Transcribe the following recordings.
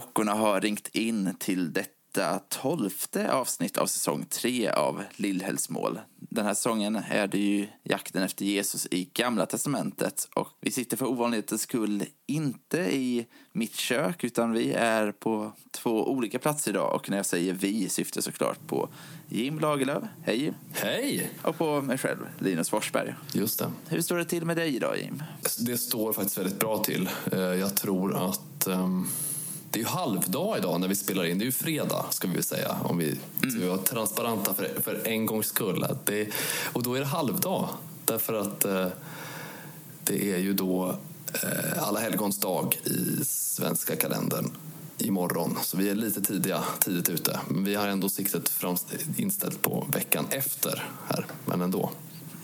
klockorna har ringt in till detta tolfte avsnitt av säsong tre av Lillhällsmål. Den här säsongen är det ju jakten efter Jesus i Gamla Testamentet och vi sitter för ovanlighetens skull inte i mitt kök utan vi är på två olika platser idag och när jag säger vi syftar såklart på Jim Lagerlöf, hej Jim, Hej! och på mig själv, Linus Forsberg. Just det. Hur står det till med dig idag Jim? Det står faktiskt väldigt bra till. Eh, Jag tror att ehm, det är ju halvdag idag när vi spelar in. Det är ju fredag, ska vi väl säga. Om vi ska vara transparenta för, för en gångs skull. Det, och då är det halvdag. Därför att eh, det är ju då eh, alla helgons dag i svenska kalendern imorgon. Så vi är lite tidiga, tidigt ute. Men vi har ändå siktet inställt på veckan efter här. Men ändå.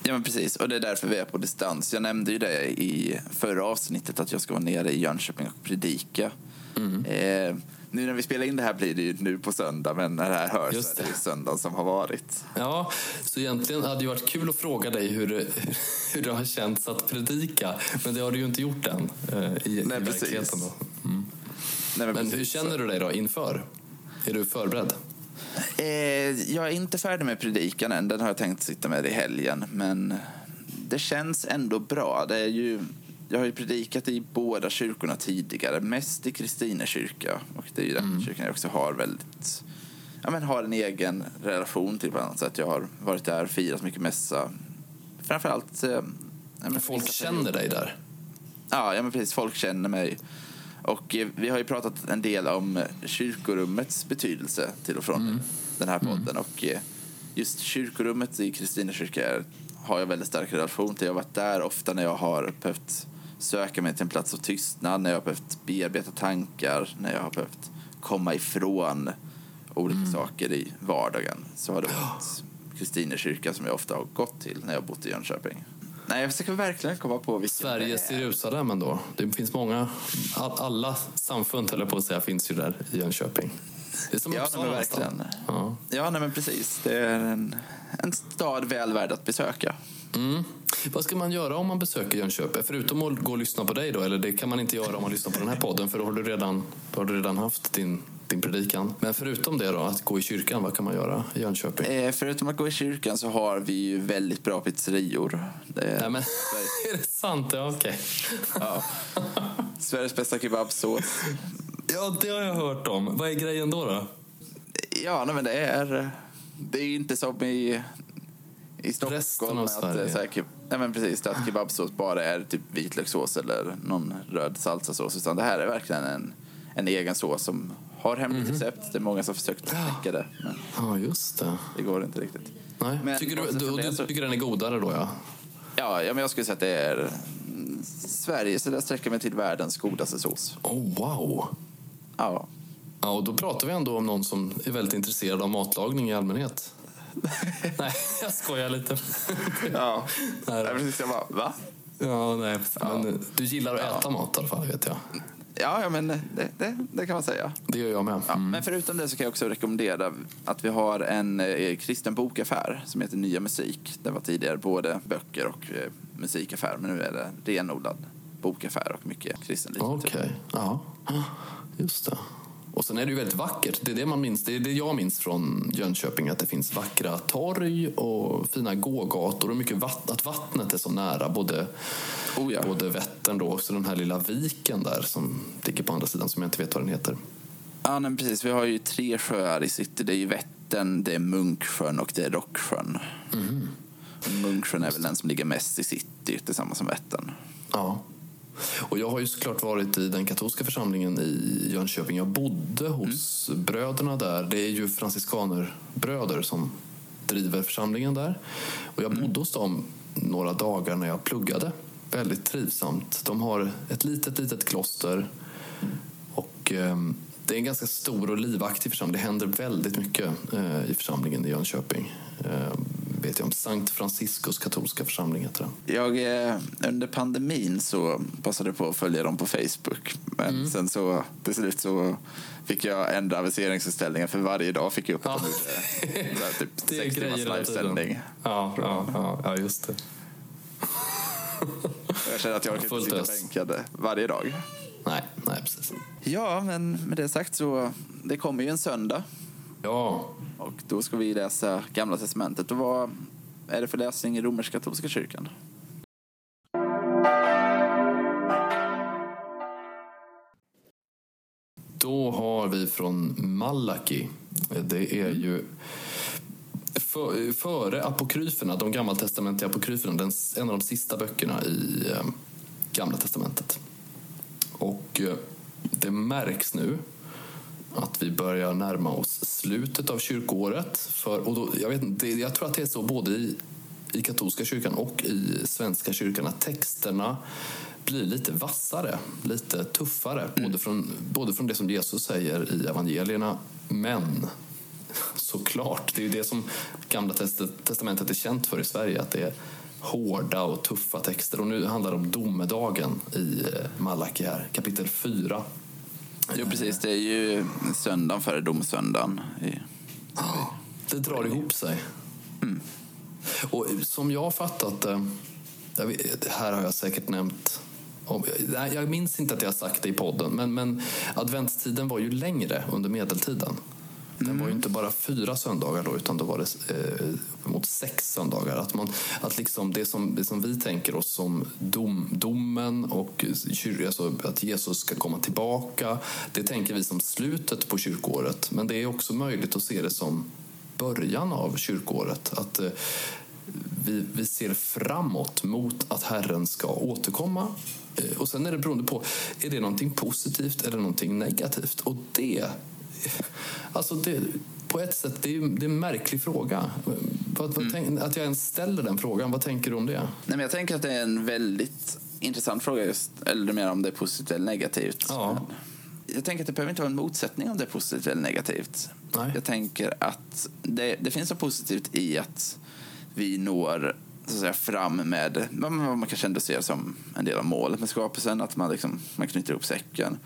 Ja, men precis. Och det är därför vi är på distans. Jag nämnde ju det i förra avsnittet att jag ska vara nere i Jönköping och predika. Mm. Eh, nu när vi spelar in det här blir det ju nu på söndag, men när det här hörs Just så är det det. söndagen som har varit. Ja, så egentligen hade det varit kul att fråga dig hur, det- hur det har känts att predika. Men det har du ju inte gjort än eh, i, Nej, i verkligheten. Då. Nej, Men precis. hur känner du dig då inför? Är du förberedd? Eh, jag är inte färdig med predikan än. Den har jag tänkt sitta med i helgen. Men det känns ändå bra. Det är ju, jag har ju predikat i båda kyrkorna tidigare. Mest i Kristine kyrka. Och det är ju den kyrkan jag också har väldigt... Ja, men har en egen relation till på annat sätt. Jag har varit där firat mycket mässa. Framförallt... Eh, ja, Folk känner dig där. Ja, ja men precis. Folk känner mig. Och eh, vi har ju pratat en del om kyrkorummets betydelse till och från den här podden. Och eh, just kyrkorummet i Kristina kyrka har jag väldigt stark relation till. Jag har varit där ofta när jag har behövt söka mig till en plats av tystnad, när jag har behövt bearbeta tankar, när jag har behövt komma ifrån olika saker i vardagen. Så har det varit Kristina kyrka som jag ofta har gått till när jag har bott i Jönköping. Nej, jag försöker verkligen komma på vilken Sveriges det är. Jerusalem ändå. Det finns många, all, alla samfund eller på att säga finns ju där i Jönköping. Det är som Ja, Uppsala verkligen. Ja. Ja, nej, men precis. Det är en, en stad väl värd att besöka. Mm. Vad ska man göra om man besöker Jönköping? Förutom att gå och lyssna på dig då, eller det kan man inte göra om man lyssnar på den här podden för då har du redan, har du redan haft din, din predikan. Men förutom det då, att gå i kyrkan, vad kan man göra i Jönköping? Eh, förutom att gå i kyrkan så har vi ju väldigt bra pizzerior. Det är Nej men, är det sant? Ja, okej. ja, Sveriges bästa kebabsås. Ja, det har jag hört om. Vad är grejen då? då? Ja, nej, men det är, det är ju inte som i, i Resten Stockholm. av att, Sverige. eh, så här, nej, men precis, att kebabsås bara är typ vitlökssås eller någon röd salsasås. Utan det här är verkligen en, en egen sås som har hemligt Mhm. recept. Det är många som försökt knäcka det, men Ja, just det. det går inte riktigt. Nej. Men tycker du, du, du så- tycker den är godare då, ja? Ja, ja men jag skulle säga att det är mm, Sverige, så där sträcker mig till världens godaste sås. Oh, wow! Ja. Ja, och då pratar vi ändå om någon som är väldigt intresserad av matlagning i allmänhet. Nej, jag skojar lite. Ja. Nej, precis. Jag bara, va? Ja, nej, men du gillar att äta mat i alla fall, vet jag. Ja, ja men det, det, det kan man säga. Det gör jag med. Ja, Mm. Men förutom det så kan jag också rekommendera att vi har en eh, kristen bokaffär som heter Nya Musik. Det var tidigare både böcker och eh, musikaffär, men nu är det renodlad bokaffär och mycket kristen litteratur. Okej, ja. Just det. Och sen är det ju väldigt vackert. Det är det man minns. Det är det jag minns från Jönköping. Att det finns vackra torg och fina gågator och mycket vatt, att vattnet är så nära. Både, Oh ja. både Vättern då och så den här lilla viken där som ligger på andra sidan som jag inte vet vad den heter. Ja, men precis. Vi har ju tre sjöar i city. Det är ju Vättern, det är Munksjön och det är Rocksjön. Mm. Munksjön är väl den som ligger mest i city tillsammans med Vättern. Ja. Och jag har ju såklart varit i den katolska församlingen i Jönköping. Jag bodde hos bröderna där. Det är ju franciskanerbröder som driver församlingen där. Och jag bodde hos dem några dagar när jag pluggade. Väldigt trivsamt. De har ett litet, litet kloster. Och ehm, det är en ganska stor och livaktig församling. Det händer väldigt mycket eh, i församlingen i Jönköping. Eh, vet jag om Sankt Franciscus katolska församling heter den. Jag, eh, under pandemin så passade jag på att följa dem på Facebook. Men Mm. sen så till slut så fick jag ändra aviseringsinställningen för varje dag fick jag upp att de gjorde typ sex timmars livesändning. Ja, ja, ja, ja, just det. Jag känner att jag orkar inte sitta bänkad varje dag. Nej, nej precis. Ja, men med det sagt så det kommer ju en söndag Ja, och då ska vi läsa Gamla Testamentet. Och vad är det för läsning i romersk-katolska kyrkan? då har vi från Malaki. Det är ju för, före apokryferna, de gammaltestamentliga apokryferna, den, en av de sista böckerna i eh, Gamla testamentet. Och eh, det märks nu att vi börjar närma oss slutet av kyrkoåret. För, och då, jag, vet, det, jag tror att det är så både i, i katolska kyrkan och i svenska kyrkan att texterna blir lite vassare, lite tuffare. Både, från, både från det som Jesus säger i evangelierna, men såklart, det är ju det som Gamla testamentet är känt för i Sverige, att det är hårda och tuffa texter. Och nu handlar det om domedagen i eh, Malaki här, kapitel 4. Jo, precis. Det är ju söndagen före domsöndagen. i- Det drar ihop sig. Och som jag har fattat det, det här har jag säkert nämnt jag minns inte att jag har sagt det i podden, men, men adventstiden var ju längre under medeltiden. Den var ju inte bara fyra söndagar då, utan då var det eh, mot sex söndagar. Att, man, att liksom det, som, det som vi tänker oss som dom, domen och kyr, alltså att Jesus ska komma tillbaka, det tänker vi som slutet på kyrkoåret. Men det är också möjligt att se det som början av kyrkoåret. Att eh, vi, vi ser framåt mot att Herren ska återkomma. Eh, Och sen är det beroende på, är det någonting positivt eller någonting negativt? Och det, alltså det på ett sätt, det är, det är en märklig fråga. Vad, vad tänk, att jag ens ställer den frågan, vad tänker du om det? Nej, men jag tänker att det är en väldigt intressant fråga, just, eller mer om det är positivt eller negativt. Ja. Jag tänker att det behöver inte vara en motsättning om det är positivt eller negativt. Nej. Jag tänker att det, det finns något positivt i att vi når så att säga, fram med vad man kanske ändå ser som en del av målet med skapelsen, att man, liksom, man knyter ihop säcken.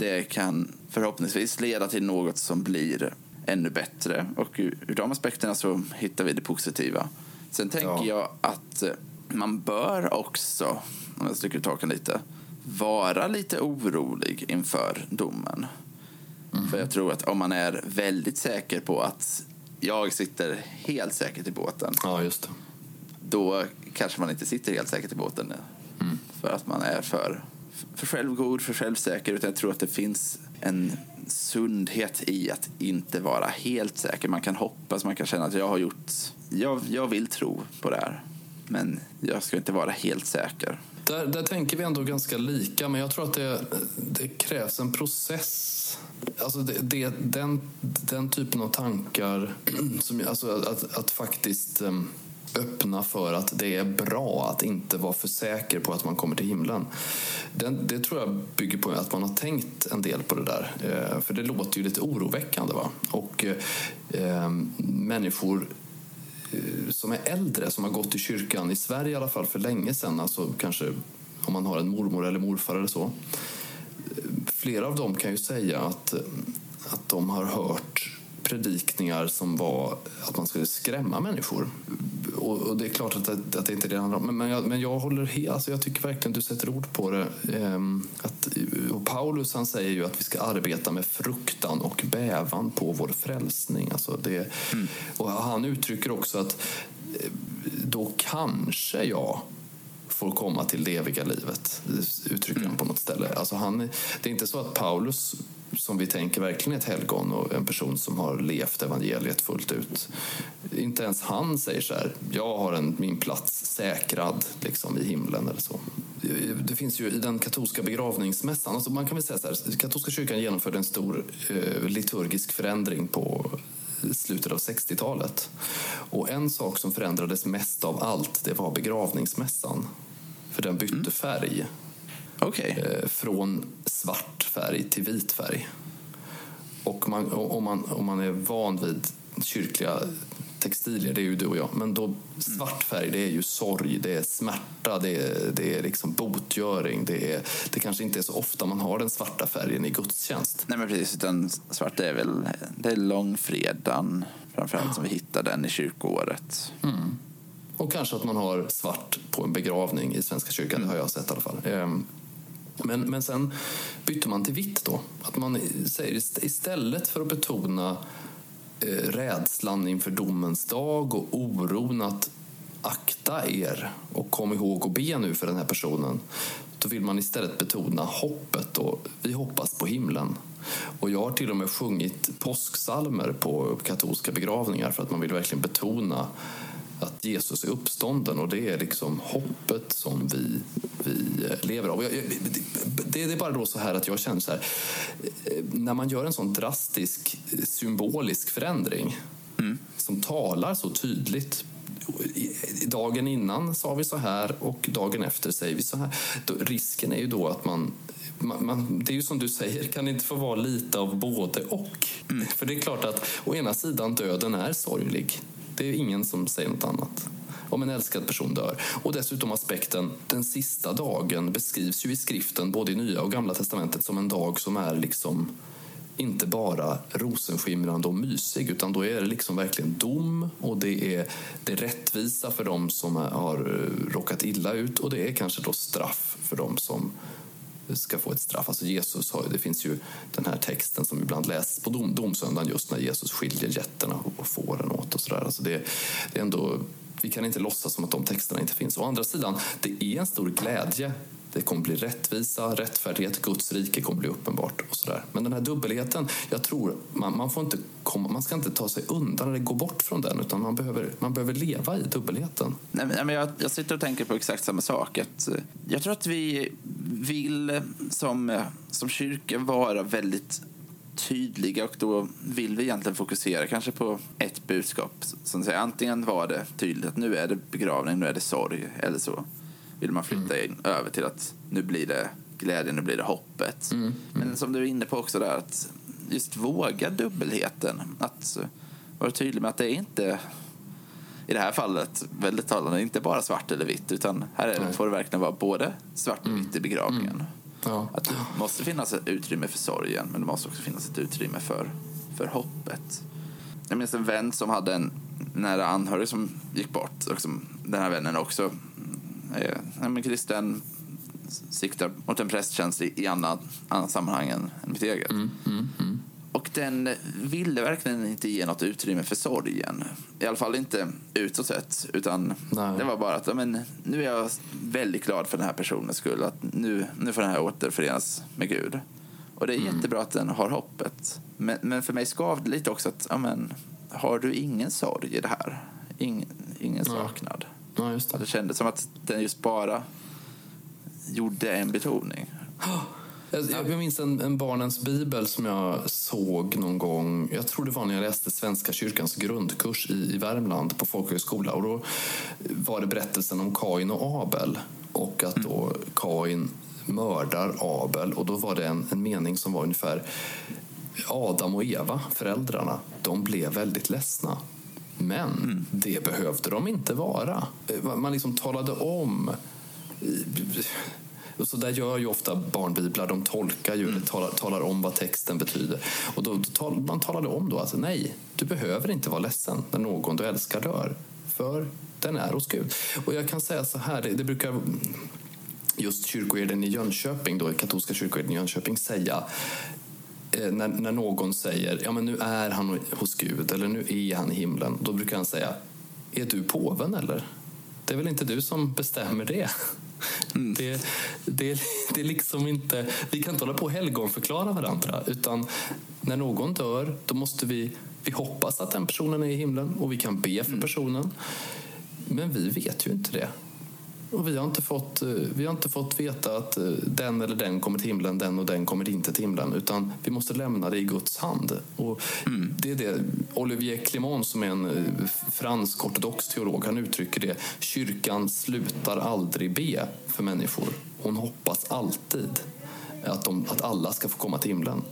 Det kan förhoppningsvis leda till något som blir ännu bättre och ur, ur de aspekterna så hittar vi det positiva. Sen tänker Ja. jag att eh, man bör också, om jag sticker ut hakan lite, vara lite orolig inför domen. För jag tror att om man är väldigt säker på att jag sitter helt säkert i båten, Ja, just det. då kanske man inte sitter helt säkert i båten. För att man är för, för självgod, för självsäker. Utan jag tror att det finns en sundhet i att inte vara helt säker. Man kan hoppas, man kan känna att jag har gjort... Jag, jag vill tro på det här. Men jag ska inte vara helt säker. Där, där tänker vi ändå ganska lika, men jag tror att det, det krävs en process. Alltså det, det, den, den typen av tankar, som, alltså att, att faktiskt ehm, öppna för att det är bra att inte vara för säker på att man kommer till himlen. Den, det tror jag bygger på att man har tänkt en del på det där. Eh, för det låter ju lite oroväckande. Va? Och eh, människor eh, som är äldre, som har gått i kyrkan, i Sverige i alla fall för länge sedan, alltså kanske om man har en mormor eller morfar eller så. Eh, flera av dem kan ju säga att, eh, att de har hört predikningar som var att man skulle skrämma människor. Och, och det är klart att det, att det inte är det om. Men, men, jag, men jag håller helt, alltså jag tycker verkligen du sätter ord på det. Ehm, att, och Paulus han säger ju att vi ska arbeta med fruktan och bävan på vår frälsning. Alltså det, Och han uttrycker också att eh, då kanske jag får komma till det eviga livet, uttrycker han på något ställe. Alltså han, det är inte så att Paulus, som vi tänker verkligen ett helgon och en person som har levt evangeliet fullt ut. Inte ens han säger så här, jag har en, min plats säkrad liksom, i himlen eller så. Det finns ju i den katolska begravningsmässan, alltså man kan väl säga så här, katolska kyrkan genomförde en stor eh, liturgisk förändring på slutet av 60-talet. Och en sak som förändrades mest av allt, det var begravningsmässan. För den bytte färg Okej. eh, från svart färg till vit färg. Och man, om, man, om man är van vid kyrkliga textilier, det är ju du och jag, men då svart färg det är ju sorg, det är smärta, det är, det är liksom botgöring. Det, är, det kanske inte är så ofta man har den svarta färgen i gudstjänst. Nej men precis, utan svart är väl det är långfredagen framförallt som vi hittar den i kyrkoåret. Och kanske att man har svart på en begravning i Svenska kyrkan, det har jag sett i alla fall. Ehm, men, men sen bytte man till vitt då. Att man säger istället för att betona eh, rädslan inför domens dag och oron att akta er och kom ihåg att be nu för den här personen. Då vill man istället betona hoppet och vi hoppas på himlen. Och jag har till och med sjungit påsksalmer på katolska begravningar för att man vill verkligen betona att Jesus är uppstånden och det är liksom hoppet som vi, vi lever av. Det är bara då så här att jag känner så här, eh, när man gör en sån drastisk symbolisk förändring mm. som talar så tydligt dagen innan sa vi så här och dagen efter säger vi så här. Då, risken är ju då att man, man, man, det är ju som du säger, kan det inte få vara lite av både och? Mm. För det är klart att å ena sidan döden är sorglig. Det är ingen som säger något annat om en älskad person dör. Och dessutom aspekten, den sista dagen beskrivs ju i skriften, både i Nya och Gamla testamentet, som en dag som är liksom inte bara rosenskimrande och mysig utan då är det liksom verkligen dom och det är det rättvisa för dem som har råkat illa ut och det är kanske då straff för dem som ska få ett straff. Alltså Jesus har, det finns ju den här texten som ibland läses på dom, domsöndagen just när Jesus skiljer getterna och fåren åt och sådär. Alltså det, det är ändå, vi kan inte låtsas som att de texterna inte finns. Å andra sidan, det är en stor glädje det kommer bli rättvisa, rättfärdighet, Guds rike kommer bli uppenbart. och så där. Men den här dubbelheten, jag tror man, man, får inte komma, man ska inte ta sig undan eller gå bort från den utan man behöver, man behöver leva i dubbelheten. Nej, men jag, jag sitter och tänker på exakt samma sak. Att, eh, jag tror att vi vill som, eh, som kyrka vara väldigt tydliga och då vill vi egentligen fokusera kanske på ett budskap. Som säger, antingen var det tydligt att nu är det begravning, nu är det sorg eller så vill man flytta mm. in, över till att nu blir det glädjen, nu blir det hoppet. Mm. Mm. Men som du är inne på också där, att just våga dubbelheten. Att vara tydlig med att det är inte i det här fallet väldigt talande, inte bara svart eller vitt utan här är det, får det verkligen vara både svart och vitt i begravningen. Mm. Ja. Att det måste finnas ett utrymme för sorgen men det måste också finnas ett utrymme för, för hoppet. Jag minns en vän som hade en nära anhörig som gick bort. Och som den här vännen också eh, men kristen siktar mot en prästtjänst i, i annat, annat sammanhang än, än mitt eget. Mm, mm, mm. Den ville verkligen inte ge något utrymme för sorgen. I alla fall inte utåt sett. Utan Nej. det var bara att men, nu är jag väldigt glad för den här personens skull. Att nu, nu får den här återförenas med Gud. Och det är mm. jättebra att den har hoppet. Men, men för mig skavde lite också att, ja, men, har du ingen sorg i det här? Ingen, ingen saknad? Ja, just det. det kändes som att den just bara gjorde en betoning. Jag minns en, en, barnens bibel som jag såg någon gång. Jag tror det var när jag läste Svenska kyrkans grundkurs i, i Värmland på folkhögskola. Och då var det berättelsen om Kain och Abel. Och att då. Kain mördar Abel. Och då var det en, en mening som var ungefär Adam och Eva, föräldrarna, de blev väldigt ledsna. Men mm. det behövde de inte vara. Man liksom talade om så där gör ju ofta barnbiblar, de tolkar ju, mm. talar, talar, om vad texten betyder. Och då, tal, man talade om då att nej, du behöver inte vara ledsen när någon du älskar dör. För den är hos Gud. Och jag kan säga så här, det, det brukar just kyrkoherden i Jönköping, då, katolska kyrkoherden i Jönköping, säga Eh, när, när någon säger ja men nu är han hos Gud eller nu är han i himlen, då brukar han säga är du påven eller? Det är väl inte du som bestämmer det? Mm. Det, det, det är liksom inte, vi kan inte hålla på och helgonförklara varandra utan när någon dör då måste vi, vi hoppas att den personen är i himlen och vi kan be för mm. personen. Men vi vet ju inte det. Och vi har, inte fått, eh, vi har inte fått veta att eh, den eller den kommer till himlen, den och den kommer inte till himlen. Utan vi måste lämna det i Guds hand. Och mm. det är det Olivier Clément som är en eh, fransk ortodox teolog, han uttrycker det. Kyrkan slutar aldrig be för människor. Hon hoppas alltid att, de, att alla ska få komma till himlen.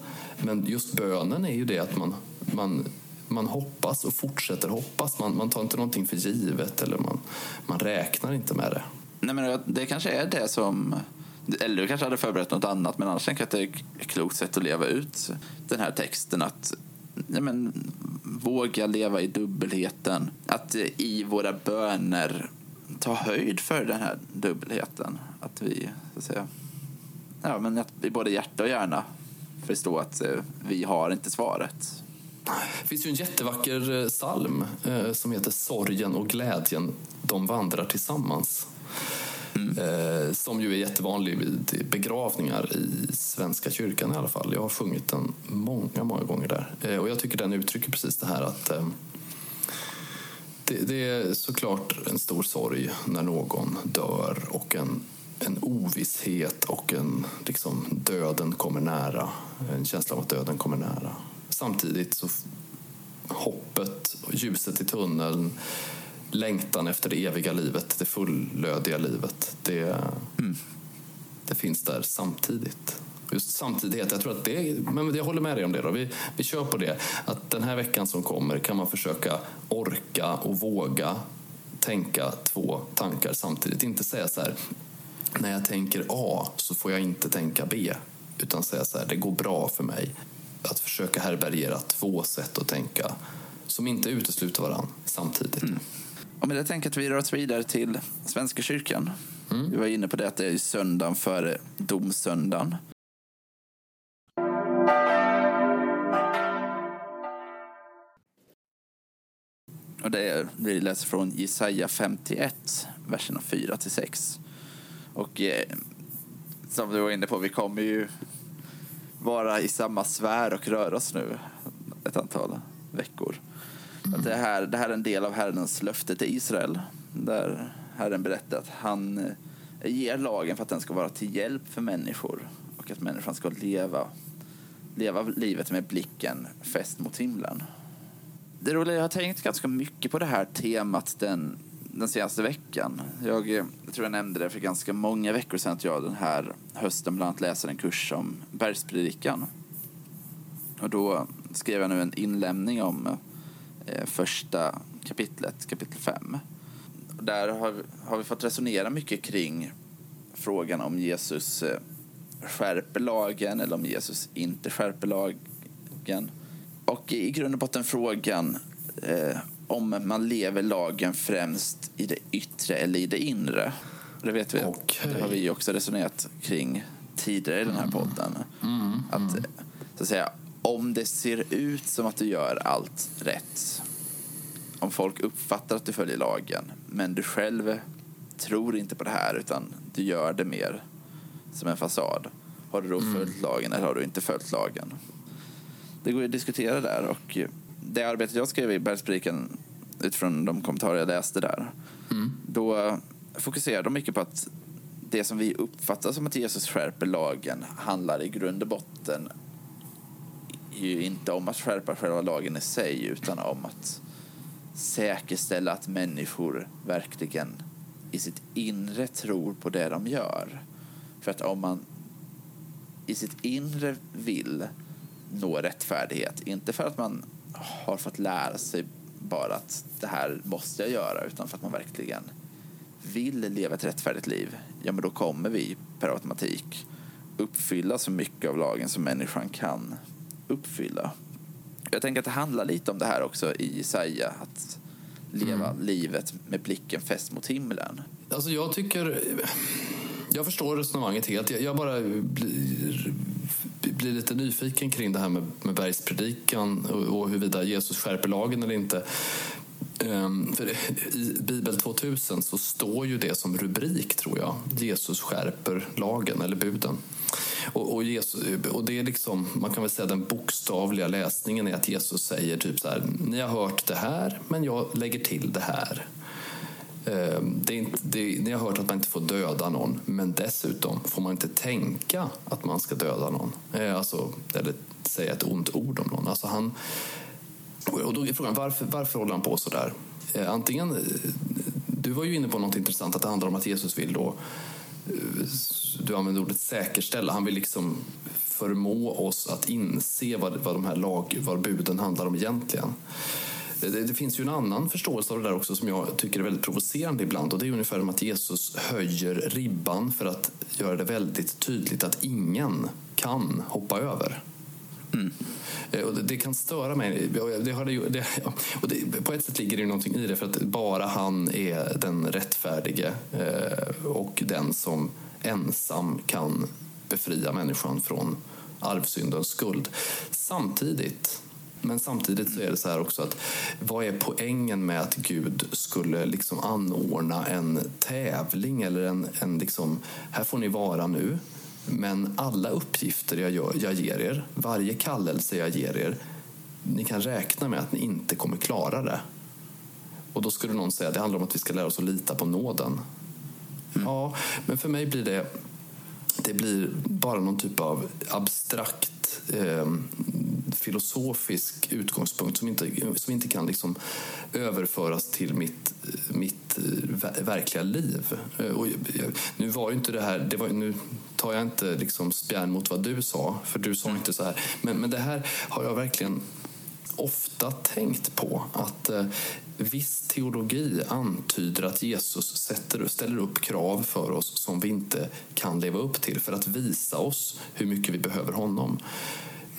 Men just bönen är ju det att man, man man hoppas och fortsätter hoppas. Man, man tar inte någonting för givet eller man, man räknar inte med det. Nej, men det kanske är det som... Eller du kanske hade förberett något annat, men annars tänker jag att det är ett klokt sätt att leva ut den här texten. Att nej, men, våga leva i dubbelheten. Att i våra böner ta höjd för den här dubbelheten. Att vi, så att säga, ja, men att i både hjärta och hjärna förstå att eh, vi har inte svaret. Det finns ju en jättevacker eh, psalm eh, som heter Sorgen och glädjen, de vandrar tillsammans. Mm. Eh, som ju är jättevanlig vid begravningar i Svenska kyrkan i alla fall. Jag har sjungit den många, många gånger där. Eh, och jag tycker den uttrycker precis det här att eh, det, det, är såklart en stor sorg när någon dör och en, en ovisshet och en liksom, döden kommer nära. En känsla av att döden kommer nära. Samtidigt så hoppet och ljuset i tunneln längtan efter det eviga livet, det fullödiga livet, det, mm. det finns där samtidigt. Just samtidighet, jag tror att det, men jag håller med dig om det. Då. Vi, vi kör på det. Att den här veckan som kommer kan man försöka orka och våga tänka två tankar samtidigt. Inte säga så här, när jag tänker A så får jag inte tänka B. Utan säga så här, det går bra för mig. Att försöka härbärgera två sätt att tänka som inte utesluter varandra samtidigt. Mm. Och med det tänker att vi rör oss vidare till Svenska kyrkan. Mm. Vi var inne på det att det är söndagen före domsöndagen. Och det är, vi läser från Jesaja 51, verserna 4 till 6. Och eh, som du var inne på, vi kommer ju vara i samma sfär och röra oss nu ett antal veckor. Att det, här, det här är en del av Herrens löfte till Israel. Där Herren berättar att han eh, ger lagen för att den ska vara till hjälp för människor och att människan ska leva, leva livet med blicken fäst mot himlen. Det roliga, jag har tänkt ganska mycket på det här temat den, den senaste veckan. Jag, eh, jag tror jag nämnde det för ganska många veckor sedan att jag den här hösten bland annat läser en kurs om bergspredikan. Och då skrev jag nu en inlämning om eh, första kapitlet, kapitel 5. Där har har vi fått resonera mycket kring frågan om Jesus eh, skärper lagen eller om Jesus inte skärper lagen. Och i grund och botten frågan eh, om man lever lagen främst i det yttre eller i det inre. Det vet vi. Okay. Det har vi också resonerat kring tidigare i den här mm. podden. Mm. Mm. Att, så att säga, om det ser ut som att du gör allt rätt, om folk uppfattar att du följer lagen, men du själv tror inte på det här utan du gör det mer som en fasad. Har du då mm. följt lagen eller har du inte följt lagen? Det går att diskutera där och det arbetet jag skrev i Bergspredikan utifrån de kommentarer jag läste där, mm. då fokuserar de mycket på att det som vi uppfattar som att Jesus skärper lagen handlar i grund och botten ju inte om att skärpa själva lagen i sig utan om att säkerställa att människor verkligen i sitt inre tror på det de gör. För att om man i sitt inre vill nå rättfärdighet, inte för att man har fått lära sig bara att det här måste jag göra, utan för att man verkligen vill leva ett rättfärdigt liv, ja men då kommer vi per automatik uppfylla så mycket av lagen som människan kan uppfylla. Jag tänker att det handlar lite om det här också i Jesaja, att leva mm. livet med blicken fäst mot himlen. Alltså jag tycker... Jag förstår resonemanget helt. Jag, bara blir, blir lite nyfiken kring det här med, med bergspredikan och, och huruvida Jesus skärper lagen eller inte. Ehm, för I Bibel 2000 så står ju det som rubrik, tror jag. Jesus skärper lagen, eller buden. Och, och, Jesus, och det är liksom, man kan väl säga den bokstavliga läsningen är att Jesus säger typ så här, ni har hört det här, men jag lägger till det här. Ehm, det är inte, det, ni har hört att man inte får döda någon, men dessutom får man inte tänka att man ska döda någon. Eh, alltså, eller säga ett ont ord om någon. Alltså han, och då är frågan, varför, varför håller han på så där? Eh, antingen, eh, du var ju inne på något intressant, att det handlar om att Jesus vill då eh, du använder ordet säkerställa. Han vill liksom förmå oss att inse vad, vad de här lag, vad buden handlar om egentligen. Det, det, finns ju en annan förståelse av det där också som jag tycker är väldigt provocerande ibland och det är ungefär som att Jesus höjer ribban för att göra det väldigt tydligt att ingen kan hoppa över. Mm. Eh, och det, det, kan störa mig. Det har det, det, och det, på ett sätt ligger det någonting i det för att bara han är den rättfärdige eh, och den som ensam kan befria människan från arvsyndens skuld. Samtidigt men samtidigt så är det så här också att vad är poängen med att Gud skulle liksom anordna en tävling eller en, en liksom, här får ni vara nu, men alla uppgifter jag, gör, jag ger er, varje kallelse jag ger er, ni kan räkna med att ni inte kommer klara det. Och då skulle någon säga att det handlar om att vi ska lära oss att lita på nåden. Mm. Ja, men för mig blir det, det blir bara någon typ av abstrakt eh, filosofisk utgångspunkt som inte, som inte kan liksom överföras till mitt, mitt eh, verkliga liv. Eh, och nu var ju inte det här, det var, nu tar jag inte liksom spjärn mot vad du sa, för du sa inte så här. Men, men det här har jag verkligen ofta tänkt på. Att eh, viss teologi antyder att Jesus sätter, ställer upp krav för oss som vi inte kan leva upp till för att visa oss hur mycket vi behöver honom.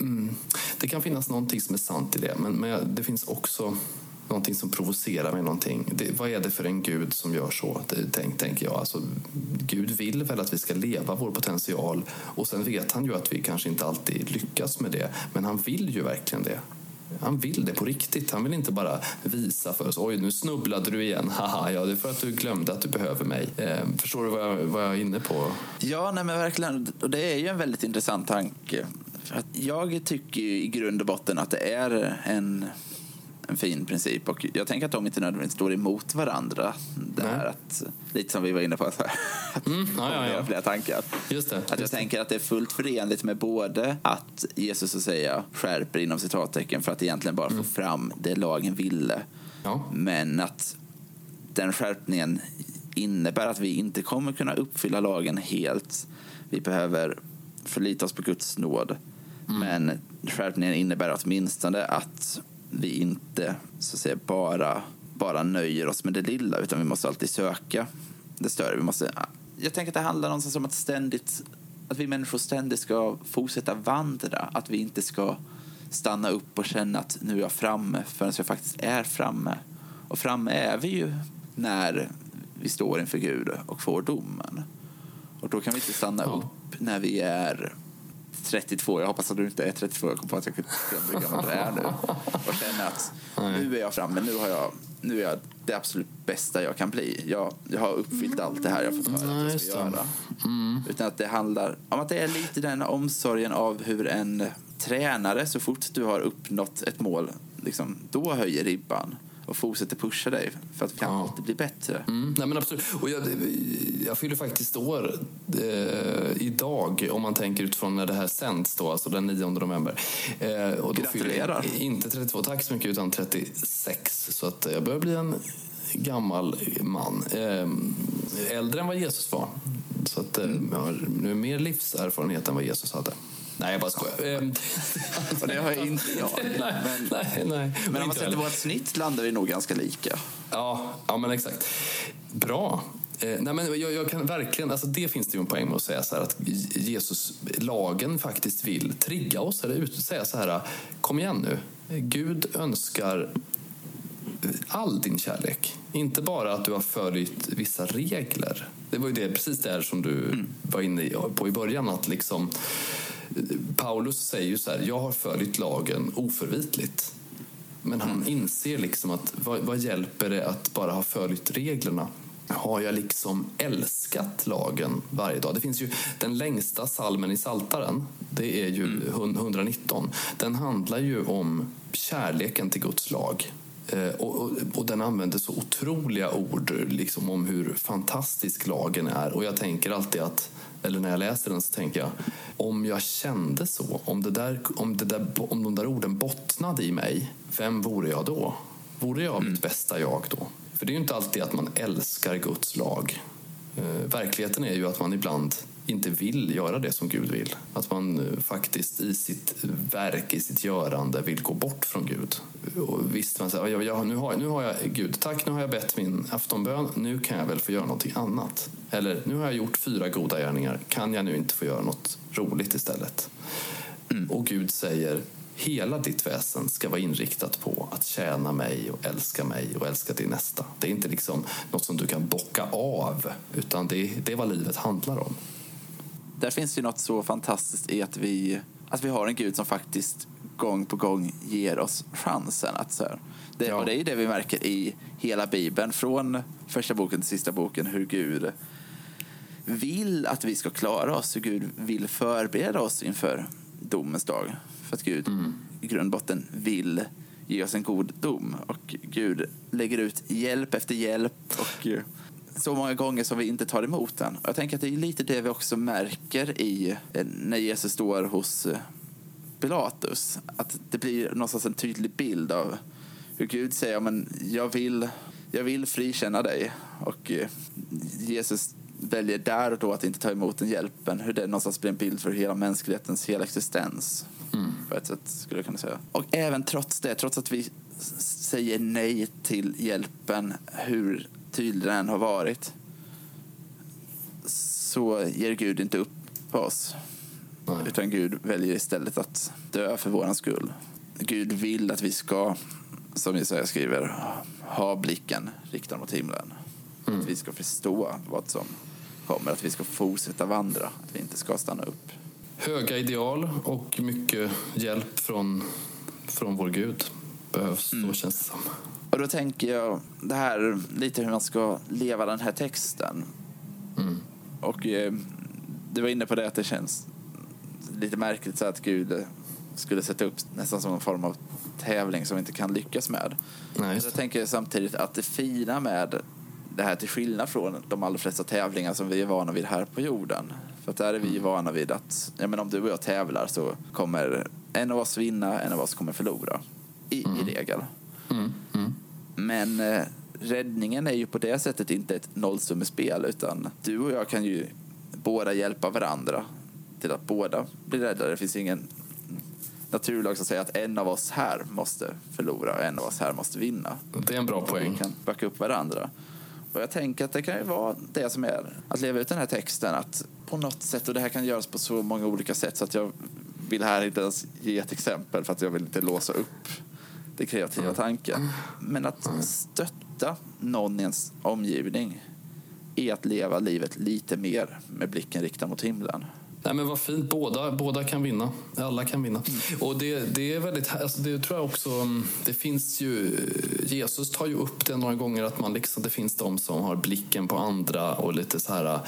Mm. Det kan finnas någonting som är sant i det, men, men det finns också någonting som provocerar mig. Någonting. Det, vad är det för en gud som gör så? Det, tänk, tänker jag. Alltså, Gud vill väl att vi ska leva vår potential och sen vet han ju att vi kanske inte alltid lyckas med det, men han vill ju verkligen det. Han vill det på riktigt. Han vill inte bara visa för oss. Oj, nu snubblade du igen. Haha, ja, det är för att du glömde att du behöver mig. Eh, förstår du vad jag, vad jag är inne på? Ja, nej, men verkligen. Och det är ju en väldigt intressant tanke. Jag tycker i grund och botten att det är en, en fin princip. Och jag tänker att de inte nödvändigtvis står emot varandra. Det här att, lite som vi var inne på, att mm, ja, ja, flera tankar. Just det, att jag just tänker att det är fullt förenligt med både att Jesus så att säga skärper inom citattecken för att egentligen bara mm. få fram det lagen ville. Ja. Men att den skärpningen innebär att vi inte kommer kunna uppfylla lagen helt. Vi behöver förlita oss på Guds nåd. Mm. Men skärpningen innebär åtminstone att vi inte så att säga, bara, bara nöjer oss med det lilla utan vi måste alltid söka det större. Vi måste, jag tänker att det handlar någonstans om att ständigt att vi människor ständigt ska fortsätta vandra. Att vi inte ska stanna upp och känna att nu är jag framme förrän jag faktiskt är framme. Och framme är vi ju när vi står inför Gud och får domen. Och då kan vi inte stanna ja. upp när vi är 32, jag hoppas att du inte är 32, jag kommer på att jag kunde hur gammal du är nu. Och känner att nu är jag framme, nu, har jag, nu är jag det absolut bästa jag kan bli. Jag, jag har uppfyllt allt det här jag fått höra att jag ska göra. Mm. Utan att det handlar om att det är lite den omsorgen av hur en tränare, så fort du har uppnått ett mål, liksom, då höjer ribban och fortsätter pusha dig för att vi kan ja. alltid bli bättre. Mm, nej men absolut. Och jag, jag fyller faktiskt år eh, idag om man tänker utifrån när det här sänds då, alltså den 9 november. Eh, och då Gratulerar! Fyller, inte 32, tack så mycket, utan 36. Så att jag börjar bli en gammal man. Eh, äldre än vad Jesus var. Så att mm. jag har nu mer livserfarenhet än vad Jesus hade. Nej, jag bara skojar. Ehm. och det har jag inte nej, men, nej, nej. men om man sätter vårt snitt landar vi nog ganska lika. Ja, ja men exakt. Bra. Eh, nej, men jag, jag, kan verkligen, alltså det finns det ju en poäng med att säga så här att Jesus, lagen faktiskt vill trigga oss eller ut, säga så här, kom igen nu. Gud önskar all din kärlek. Inte bara att du har följt vissa regler. Det var ju det, precis det som du mm. var inne på i början. Att liksom, Paulus säger ju så här, jag har följt lagen oförvitligt. Men han mm. inser liksom att vad, vad, hjälper det att bara ha följt reglerna? Har jag liksom älskat lagen varje dag? Det finns ju den längsta salmen i Saltaren. Det är ju mm. 119. Den handlar ju om kärleken till Guds lag. Eh, och, och, och, den använder så otroliga ord liksom, om hur fantastisk lagen är. Och jag tänker alltid att eller när jag läser den så tänker jag, om jag kände så, om, det där, om, det där, om de där orden bottnade i mig, vem vore jag då? Vore jag mm. mitt bästa jag då? För det är ju inte alltid att man älskar Guds lag. Eh, verkligheten är ju att man ibland inte vill göra det som Gud vill. Att man eh, faktiskt i sitt verk, i sitt görande vill gå bort från Gud. Och visst, man säger, ja, ja, nu, har, nu har jag Gud, tack nu har jag bett min aftonbön, nu kan jag väl få göra någonting annat. Eller nu har jag gjort fyra goda gärningar, kan jag nu inte få göra något roligt istället? Mm. Och Gud säger, Hela ditt väsen ska vara inriktat på att tjäna mig och älska mig och älska din nästa. Det är inte liksom något som du kan bocka av, utan det, det är vad livet handlar om. Där finns ju något så fantastiskt i att vi, att vi har en Gud som faktiskt gång på gång ger oss chansen. Att så här, det, Ja. Och det är ju det vi märker i hela Bibeln, från första boken till sista boken, hur Gud vill att vi ska klara oss, hur Gud vill förbereda oss inför domens dag. För att Gud i grund och botten vill ge oss en god dom. Och Gud lägger ut hjälp efter hjälp och så många gånger som vi inte tar emot den. Och jag tänker att det är lite det vi också märker i eh, när Jesus står hos eh, Pilatus. Att det blir någonstans en tydlig bild av hur Gud säger men jag vill, jag vill frikänna dig. Och eh, Jesus väljer där och då att inte ta emot den hjälpen. Hur det någonstans blir en bild för hela mänsklighetens hela existens. På ett sätt skulle jag kunna säga. Och även trots det, trots att vi säger nej till hjälpen, hur tydlig den än har varit, så ger Gud inte upp på oss. Nej. Utan Gud väljer istället att dö för våran skull. Gud vill att vi ska, som Jesaja skriver, ha blicken riktad mot himlen. Att vi ska förstå vad som kommer, att vi ska fortsätta vandra, att vi inte ska stanna upp. Höga ideal och mycket hjälp från, från vår Gud behövs, så känns det som. Och då tänker jag det här lite hur man ska leva den här texten. Och eh, du var inne på det att det känns lite märkligt så att Gud eh, skulle sätta upp nästan som en form av tävling som vi inte kan lyckas med. Nej, Jag tänker samtidigt att det fina med det här till skillnad från de allra flesta tävlingar som vi är vana vid här på jorden. För att där är vi ju vana vid att ja, men om du och jag tävlar så kommer en av oss vinna, en av oss kommer förlora. I, i regel. Mm, mm. Men eh, räddningen är ju på det sättet inte ett nollsummespel utan du och jag kan ju båda hjälpa varandra till att båda bli räddade. Det finns ingen naturlag som säger att en av oss här måste förlora och en av oss här måste vinna. Det är en bra Vi poäng. kan backa upp varandra. Och jag tänker att det kan ju vara det som är att leva ut den här texten att på något sätt, och det här kan göras på så många olika sätt så att jag vill här inte ens ge ett exempel för att jag vill inte låsa upp det kreativa tanken. Men att stötta någon i ens omgivning är att leva livet lite mer med blicken riktad mot himlen. Nej, men vad fint. Båda, båda kan vinna. Alla kan vinna. Mm. Och det, det är väldigt... Alltså det tror jag också... mm, Det finns ju... Jesus tar ju upp det några gånger att man liksom, det finns de som har blicken på andra och lite så här...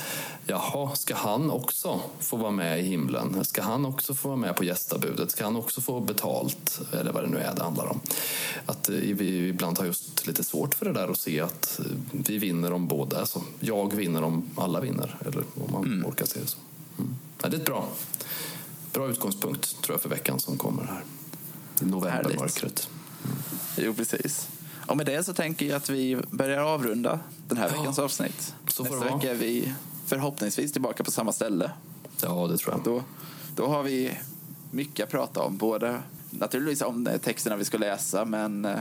Jaha, ska han också få vara med i himlen? Ska han också få vara med på gästabudet? Ska han också få betalt? Eller vad det nu är det handlar om. Att eh, vi ibland har just lite svårt för det där att se att eh, vi vinner om båda. Alltså, jag vinner om alla vinner. Eller om man orkar se det så. Ja, det är ett bra, bra utgångspunkt tror jag för veckan som kommer här. Novembermörkret. Jo, precis. Och med det så tänker jag att vi börjar avrunda den här Ja, veckans avsnitt. så får Nästa vecka är vi förhoppningsvis tillbaka på samma ställe. Ja, det tror jag. Då, då har vi mycket att prata om. Både naturligtvis om eh, texterna vi ska läsa men eh,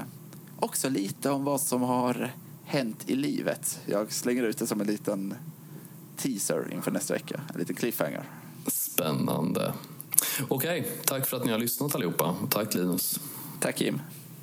också lite om vad som har hänt i livet. Jag slänger ut det som en liten teaser inför nästa vecka. En liten cliffhanger. Spännande. Okej, tack för att ni har lyssnat allihopa. Och tack Linus. Tack Jim.